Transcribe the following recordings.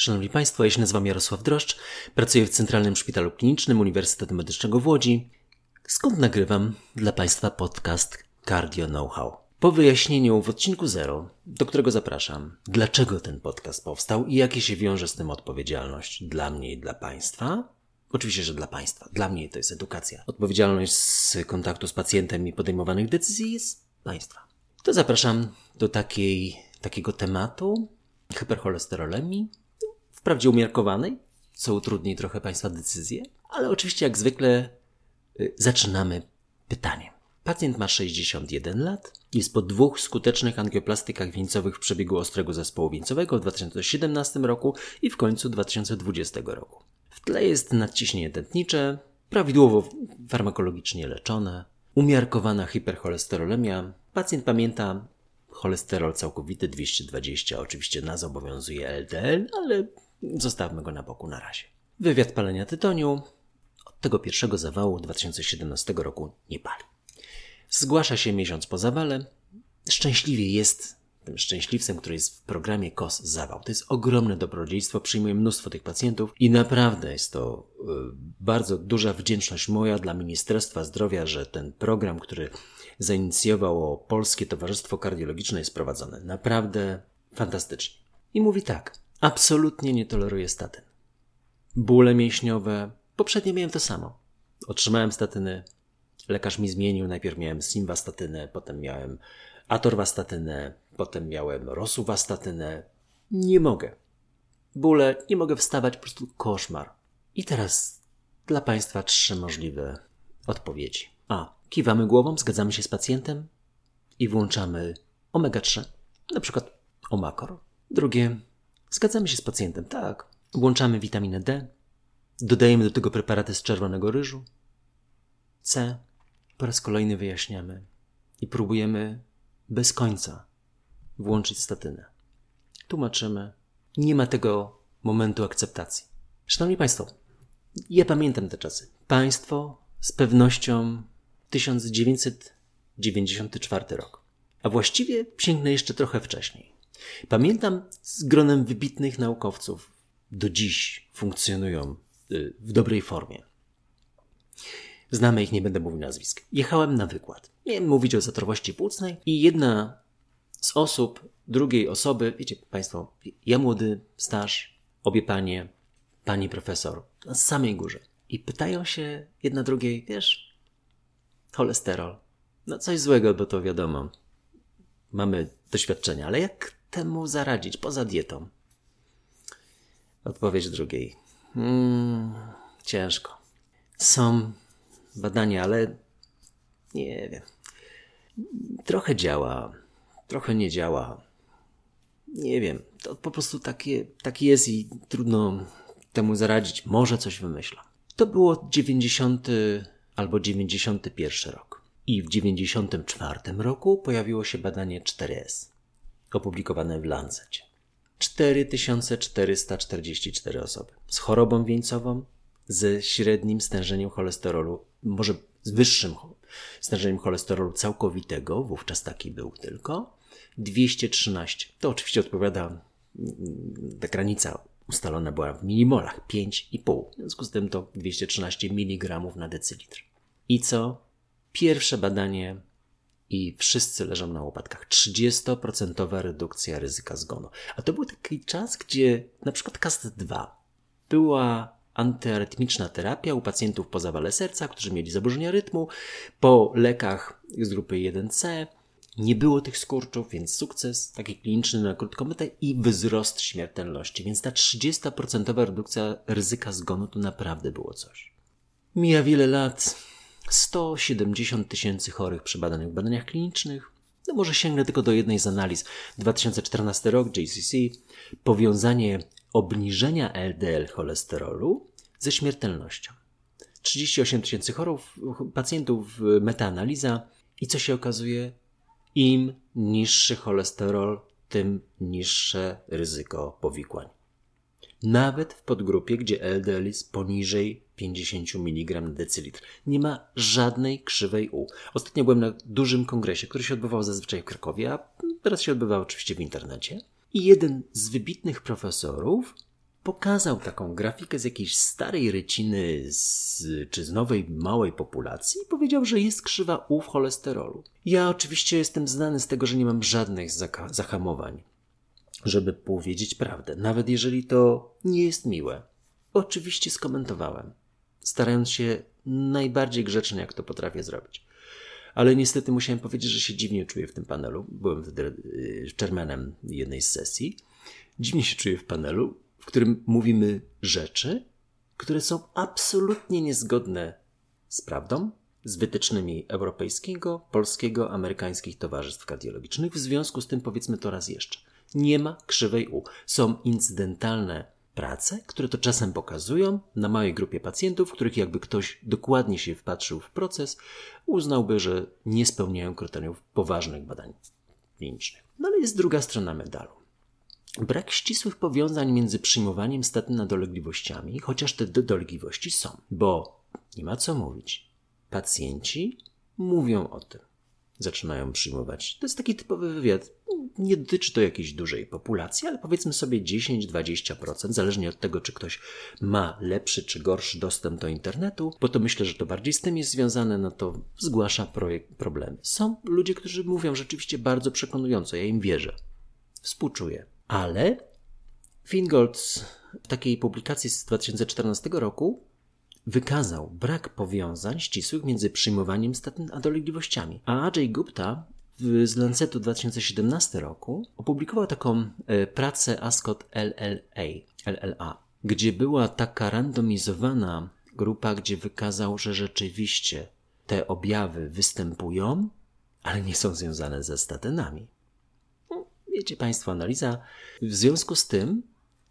Szanowni Państwo, ja się nazywam Jarosław Droszcz, pracuję w Centralnym Szpitalu Klinicznym Uniwersytetu Medycznego w Łodzi, skąd nagrywam dla Państwa podcast Cardio Know-how. Po wyjaśnieniu w odcinku 0, do którego zapraszam, dlaczego ten podcast powstał i jakie się wiąże z tym odpowiedzialność dla mnie i dla Państwa, Oczywiście, że dla państwa. Dla mnie to jest edukacja. Odpowiedzialność z kontaktu z pacjentem i podejmowanych decyzji jest państwa. To zapraszam do takiej, takiego tematu hipercholesterolemii, wprawdzie umiarkowanej, co utrudni trochę państwa decyzję, ale oczywiście jak zwykle y, zaczynamy pytaniem. Pacjent ma 61 lat, jest po dwóch skutecznych angioplastykach wieńcowych w przebiegu ostrego zespołu wieńcowego w 2017 roku i w końcu 2020 roku. W tle jest nadciśnienie tętnicze, prawidłowo farmakologicznie leczone, umiarkowana hipercholesterolemia. Pacjent pamięta cholesterol całkowity 220, oczywiście nas obowiązuje LDL, ale zostawmy go na boku na razie. Wywiad palenia tytoniu od tego pierwszego zawału 2017 roku nie pali. Zgłasza się miesiąc po zawale. Szczęśliwie jest tym szczęśliwcem, który jest w programie KOS zawał. To jest ogromne dobrodziejstwo, przyjmuję mnóstwo tych pacjentów i naprawdę jest to y, bardzo duża wdzięczność moja dla Ministerstwa Zdrowia, że ten program, który zainicjowało Polskie Towarzystwo Kardiologiczne jest prowadzony. Naprawdę fantastycznie. I mówi tak, absolutnie nie toleruję statyn. Bóle mięśniowe, poprzednio miałem to samo. Otrzymałem statyny, lekarz mi zmienił, najpierw miałem simvastatynę, potem miałem atorvastatynę, potem miałem rosuvastatynę. Nie mogę. Bóle, nie mogę wstawać, po prostu koszmar. I teraz dla Państwa trzy możliwe odpowiedzi. A. Kiwamy głową, zgadzamy się z pacjentem i włączamy omega-3, na przykład omakor. Drugie. Zgadzamy się z pacjentem, tak. Włączamy witaminę D, dodajemy do tego preparaty z czerwonego ryżu. C. Po raz kolejny wyjaśniamy i próbujemy bez końca włączyć statynę. Tłumaczymy. Nie ma tego momentu akceptacji. Szanowni Państwo, ja pamiętam te czasy. Państwo z pewnością 1994 rok. A właściwie sięgnę jeszcze trochę wcześniej. Pamiętam z gronem wybitnych naukowców, do dziś funkcjonują y, w dobrej formie. Znamy ich, nie będę mówił nazwisk. Jechałem na wykład. Miałem mówić o zatrowości płucnej i jedna z osób drugiej osoby, wiecie Państwo, ja młody, staż, obie panie, pani profesor, na samej górze. I pytają się jedna drugiej, wiesz, cholesterol. No coś złego, bo to wiadomo. Mamy doświadczenia, ale jak temu zaradzić poza dietą? Odpowiedź drugiej. Hmm, ciężko. Są badania, ale nie wiem. Trochę działa, trochę nie działa. Nie wiem. To po prostu takie, taki jest i trudno temu zaradzić. Może coś wymyślam. To było 90 albo 91 rok. I w 94 roku pojawiło się badanie 4S, opublikowane w Lancecie. 4444 osoby z chorobą wieńcową, ze średnim stężeniem cholesterolu, może z wyższym stężeniem cholesterolu całkowitego, wówczas taki był tylko, 213. To oczywiście odpowiada, ta granica ustalona była w milimolach, 5,5. W związku z tym to 213 mg na decylitr. I co? Pierwsze badanie i wszyscy leżą na łopatkach. 30% redukcja ryzyka zgonu. A to był taki czas, gdzie na przykład CAST-2 była antyarytmiczna terapia u pacjentów po zawale serca, którzy mieli zaburzenia rytmu, po lekach z grupy 1C. Nie było tych skurczów, więc sukces taki kliniczny na krótką metę i wzrost śmiertelności. Więc ta 30% redukcja ryzyka zgonu to naprawdę było coś. Mija wiele lat, 170 tysięcy chorych przebadanych w badaniach klinicznych. No może sięgnę tylko do jednej z analiz. 2014 rok, JCC, powiązanie obniżenia LDL cholesterolu ze śmiertelnością. 38 tysięcy chorób, pacjentów, metaanaliza i co się okazuje? Im niższy cholesterol, tym niższe ryzyko powikłań. Nawet w podgrupie, gdzie LDL jest poniżej 50 mg na decylitr. Nie ma żadnej krzywej U. Ostatnio byłem na dużym kongresie, który się odbywał zazwyczaj w Krakowie, a teraz się odbywa oczywiście w internecie. I jeden z wybitnych profesorów pokazał taką grafikę z jakiejś starej ryciny z, czy z nowej małej populacji i powiedział, że jest krzywa U w cholesterolu. Ja oczywiście jestem znany z tego, że nie mam żadnych zahamowań, żeby powiedzieć prawdę, nawet jeżeli to nie jest miłe. Oczywiście skomentowałem, starając się najbardziej grzecznie, jak to potrafię zrobić. Ale niestety musiałem powiedzieć, że się dziwnie czuję w tym panelu. Byłem wtedy y, chairmanem jednej z sesji. Dziwnie się czuję w panelu, w którym mówimy rzeczy, które są absolutnie niezgodne z prawdą, z wytycznymi europejskiego, polskiego, amerykańskich towarzystw kardiologicznych. W związku z tym powiedzmy to raz jeszcze. Nie ma krzywej U. Są incydentalne prace, które to czasem pokazują na małej grupie pacjentów, których jakby ktoś dokładnie się wpatrzył w proces, uznałby, że nie spełniają kryteriów poważnych badań klinicznych. No ale jest druga strona medalu. Brak ścisłych powiązań między przyjmowaniem statyn dolegliwościami, chociaż te dolegliwości są, bo nie ma co mówić. Pacjenci mówią o tym. Zaczynają przyjmować. To jest taki typowy wywiad. Nie dotyczy to jakiejś dużej populacji, ale powiedzmy sobie 10-20%, zależnie od tego, czy ktoś ma lepszy czy gorszy dostęp do internetu, bo to myślę, że to bardziej z tym jest związane, no to zgłasza projekt, problemy. Są ludzie, którzy mówią rzeczywiście bardzo przekonująco, ja im wierzę. Współczuję. Ale Fingold w takiej publikacji z 2014 roku wykazał brak powiązań ścisłych między przyjmowaniem statyn a dolegliwościami. A Ajay Gupta z Lancetu 2017 roku opublikował taką e, pracę ASCOT LLA, LLA, gdzie była taka randomizowana grupa, gdzie wykazał, że rzeczywiście te objawy występują, ale nie są związane ze statynami. Wiecie Państwo, analiza. W związku z tym,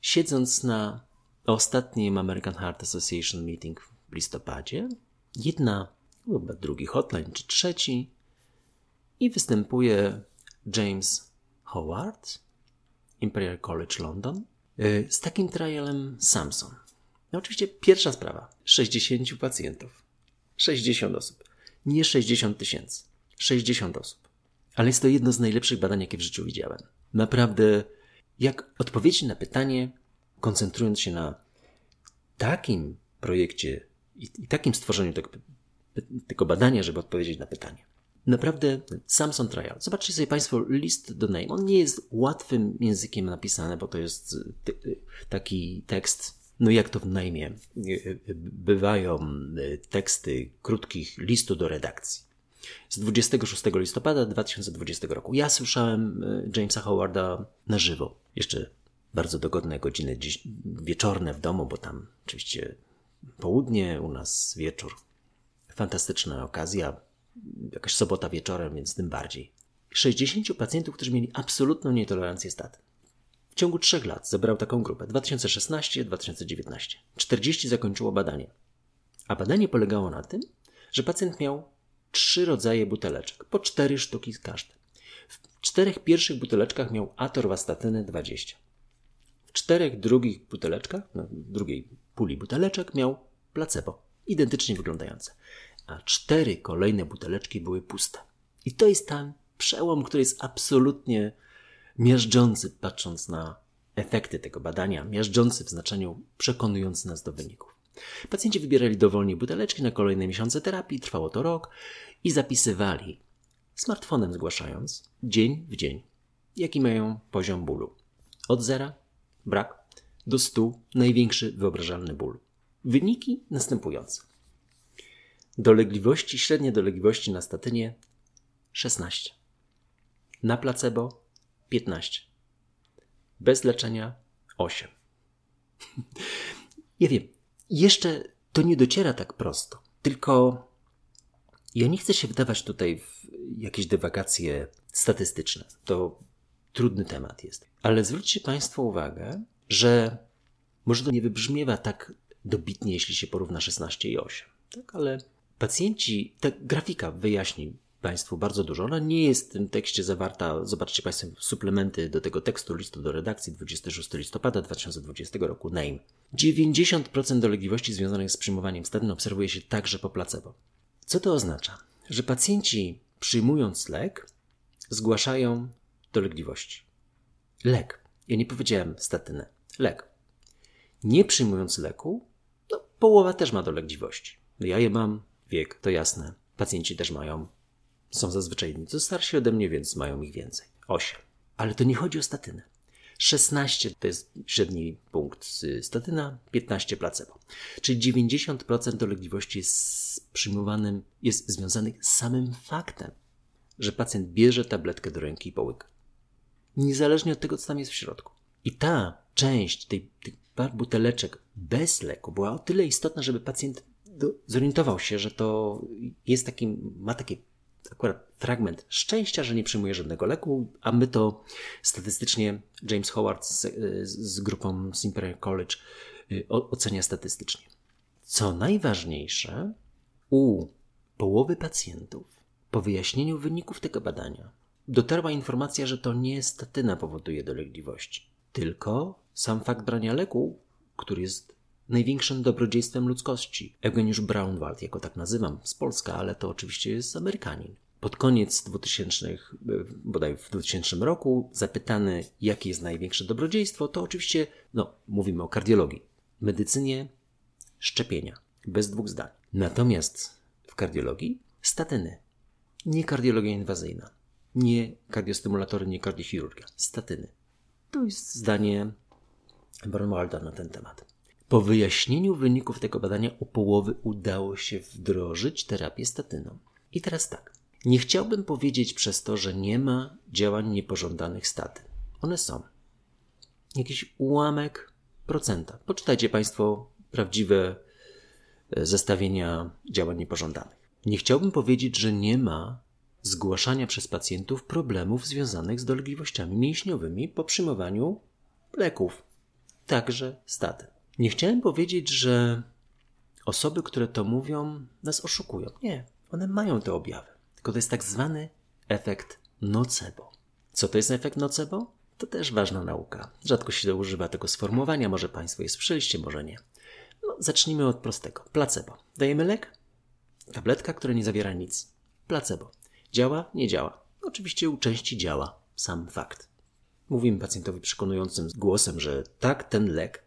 siedząc na ostatnim American Heart Association meeting w listopadzie, jedna, chyba drugi hotline czy trzeci, i występuje James Howard, Imperial College London, y, z takim trialem Samson. No oczywiście pierwsza sprawa. 60 pacjentów. 60 osób. Nie 60 tysięcy. 60 osób. Ale jest to jedno z najlepszych badań, jakie w życiu widziałem. Naprawdę, jak odpowiedzieć na pytanie, koncentrując się na takim projekcie i, takim stworzeniu tego, tego badania, żeby odpowiedzieć na pytanie. Naprawdę Samson Trial. Zobaczcie sobie Państwo list do name. On nie jest łatwym językiem napisany, bo to jest taki tekst, no jak to w najmie bywają teksty krótkich listu do redakcji z 26 listopada 2020 roku. Ja słyszałem Jamesa Howarda na żywo. Jeszcze bardzo dogodne godziny dziś, wieczorne w domu, bo tam oczywiście południe, u nas wieczór. Fantastyczna okazja. Jakaś sobota wieczorem, więc tym bardziej. 60 pacjentów, którzy mieli absolutną nietolerancję statyn. W ciągu trzech lat zebrał taką grupę 2016-2019. 40 zakończyło badanie. A badanie polegało na tym, że pacjent miał trzy rodzaje buteleczek, po cztery sztuki z każdej. W czterech pierwszych buteleczkach miał atorwastatynę 20. Czterech drugich buteleczkach, no, drugiej puli buteleczek miał placebo, identycznie wyglądające. A cztery kolejne buteleczki były puste. I to jest ten przełom, który jest absolutnie miażdżący, patrząc na efekty tego badania, miażdżący w znaczeniu przekonujący nas do wyników. Pacjenci wybierali dowolnie buteleczki na kolejne miesiące terapii, trwało to rok i zapisywali, smartfonem zgłaszając, dzień w dzień, jaki mają poziom bólu. Od zera, brak, do stu, największy wyobrażalny ból. Wyniki następujące. Dolegliwości, średnie dolegliwości na statynie 16. Na placebo 15. Bez leczenia 8. ja wiem, jeszcze to nie dociera tak prosto. Tylko ja nie chcę się wdawać tutaj w jakieś dywagacje statystyczne. To trudny temat jest. Ale zwróćcie Państwo uwagę, że może to nie wybrzmiewa tak dobitnie, jeśli się porówna 16 i 8. Tak, ale pacjenci, ta grafika wyjaśni Państwu bardzo dużo. Ona nie jest w tym tekście zawarta. Zobaczcie Państwo suplementy do tego tekstu listu do redakcji 26 listopada 2020 roku NAME. 90% dolegliwości związanych z przyjmowaniem statyn obserwuje się także po placebo. Co to oznacza? Że pacjenci przyjmując lek zgłaszają dolegliwości. Lek. Ja nie powiedziałem statynę. Lek. nie przyjmując leku, no, połowa też ma dolegliwości. No, ja je mam, wiek, to jasne. Pacjenci też mają. Są zazwyczaj nieco starsi ode mnie, więc mają ich więcej. 8. Ale to nie chodzi o statynę. 16 to jest średni punkt statyna, 15 placebo. Czyli 90% dolegliwości z przyjmowanym jest związanych z samym faktem, że pacjent bierze tabletkę do ręki i połyka. Niezależnie od tego, co tam jest w środku. I ta część tej, tych par buteleczek bez leku była o tyle istotna, żeby pacjent zorientował się, że to jest taki, ma taki akurat fragment szczęścia, że nie przyjmuje żadnego leku, a my to statystycznie James Howard z, z grupą Simper College y, ocenia statystycznie. Co najważniejsze, u połowy pacjentów po wyjaśnieniu wyników tego badania dotarła informacja, że to nie statyna powoduje dolegliwości, tylko sam fakt brania leku, który jest największym dobrodziejstwem ludzkości. Eugeniusz Braunwald, jako tak nazywam, z Polska, ale to oczywiście jest Amerykanin. Pod koniec 2000, bodaj w 2000 roku, zapytany, jakie jest największe dobrodziejstwo, to oczywiście, no, mówimy o kardiologii, medycynie, szczepienia, bez dwóch zdań. Natomiast w kardiologii statyny, nie kardiologia inwazyjna, nie kardiostymulatory, nie kardiochirurgia, statyny. To jest zdanie Brunwalda na ten temat. Po wyjaśnieniu wyników tego badania u połowy udało się wdrożyć terapię statyną. I teraz tak. Nie chciałbym powiedzieć przez to, że nie ma działań niepożądanych statyn. One są. Jakiś ułamek procenta. Poczytajcie Państwo prawdziwe e, zestawienia działań niepożądanych. Nie chciałbym powiedzieć, że nie ma zgłaszania przez pacjentów problemów związanych z dolegliwościami mięśniowymi po przyjmowaniu leków, także statyn. Nie chciałem powiedzieć, że osoby, które to mówią, nas oszukują. Nie, one mają te objawy. Tylko to jest tak zwany efekt nocebo. Co to jest efekt nocebo? To też ważna nauka. Rzadko się używa tego sformułowania, może Państwo jest słyszeliście, może nie. No, zacznijmy od prostego. Placebo. Dajemy lek? Tabletka, która nie zawiera nic. Placebo. Działa? Nie działa. Oczywiście u części działa. Sam fakt. Mówimy pacjentowi przekonującym głosem, że tak, ten lek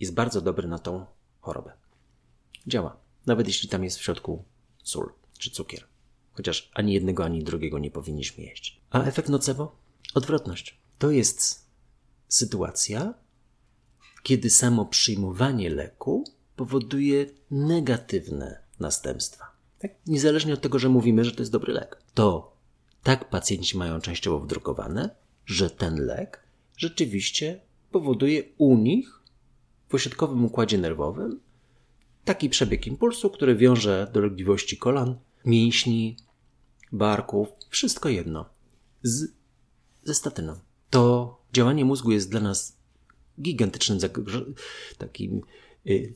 jest bardzo dobry na tą chorobę. Działa. Nawet jeśli tam jest w środku sól czy cukier. Chociaż ani jednego, ani drugiego nie powinniśmy jeść. A efekt nocebo? Odwrotność. To jest sytuacja, kiedy samo przyjmowanie leku powoduje negatywne następstwa. Tak? Niezależnie od tego, że mówimy, że to jest dobry lek. To tak pacjenci mają częściowo wdrukowane, że ten lek rzeczywiście powoduje u nich w ośrodkowym układzie nerwowym taki przebieg impulsu, który wiąże dolegliwości kolan, mięśni, barków, wszystko jedno, z, ze statyną. To działanie mózgu jest dla nas gigantycznym takim y,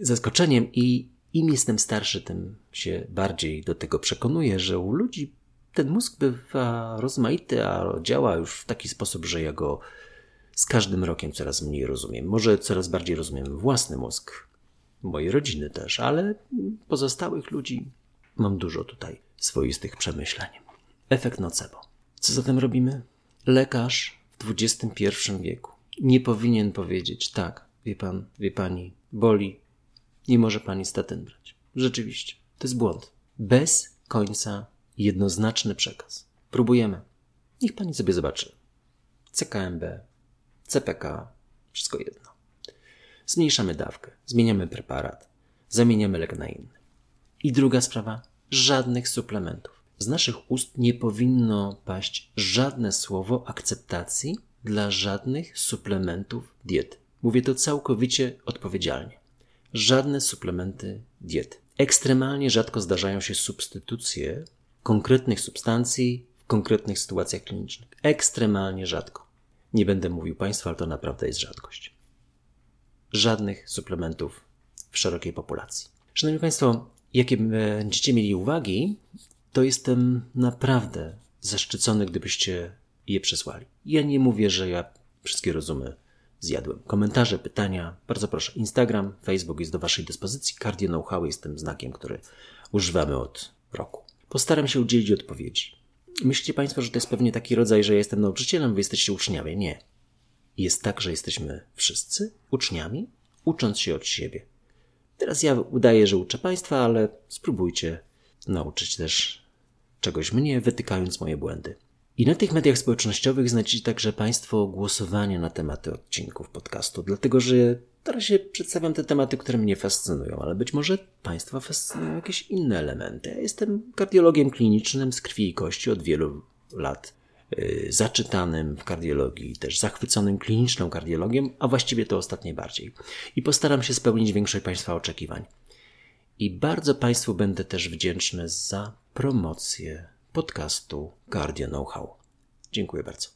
zaskoczeniem i im jestem starszy, tym się bardziej do tego przekonuję, że u ludzi ten mózg bywa rozmaity, a działa już w taki sposób, że ja go z każdym rokiem coraz mniej rozumiem. Może coraz bardziej rozumiem własny mózg, mojej rodziny też, ale pozostałych ludzi mam dużo tutaj swoistych przemyśleń. Efekt nocebo. Co zatem robimy? Lekarz w XXI wieku nie powinien powiedzieć tak, wie pan, wie pani, boli, nie może pani statyn brać. Rzeczywiście, to jest błąd. Bez końca jednoznaczny przekaz. Próbujemy. Niech pani sobie zobaczy. CKMB, CPK, wszystko jedno. Zmniejszamy dawkę, zmieniamy preparat, zamieniamy lek na inny. I druga sprawa, żadnych suplementów. Z naszych ust nie powinno paść żadne słowo akceptacji dla żadnych suplementów diety. Mówię to całkowicie odpowiedzialnie. Żadne suplementy diety. Ekstremalnie rzadko zdarzają się substytucje konkretnych substancji w konkretnych sytuacjach klinicznych. Ekstremalnie rzadko. Nie będę mówił Państwu, ale to naprawdę jest rzadkość. Żadnych suplementów w szerokiej populacji. Szanowni Państwo, jakie będziecie mieli uwagi, to jestem naprawdę zaszczycony, gdybyście je przesłali. Ja nie mówię, że ja wszystkie rozumy zjadłem. Komentarze, pytania, bardzo proszę. Instagram, Facebook jest do Waszej dyspozycji. Cardio Know-how jest tym znakiem, który używamy od roku. Postaram się udzielić odpowiedzi. Myślicie Państwo, że to jest pewnie taki rodzaj, że jestem nauczycielem, Wy jesteście uczniowie? Nie. Jest tak, że jesteśmy wszyscy uczniami, ucząc się od siebie. Teraz ja udaję, że uczę Państwa, ale spróbujcie nauczyć też czegoś mnie, wytykając moje błędy. I na tych mediach społecznościowych znajdziecie także Państwo głosowanie na tematy odcinków podcastu, dlatego że na razie przedstawiam te tematy, które mnie fascynują, ale być może Państwa fascynują jakieś inne elementy. Ja jestem kardiologiem klinicznym z krwi i kości od wielu lat, yy, zaczytanym w kardiologii, też zachwyconym kliniczną kardiologiem, a właściwie to ostatnie bardziej. I postaram się spełnić większość Państwa oczekiwań. I bardzo Państwu będę też wdzięczny za promocję podcastu Cardio Know-how. Dziękuję bardzo.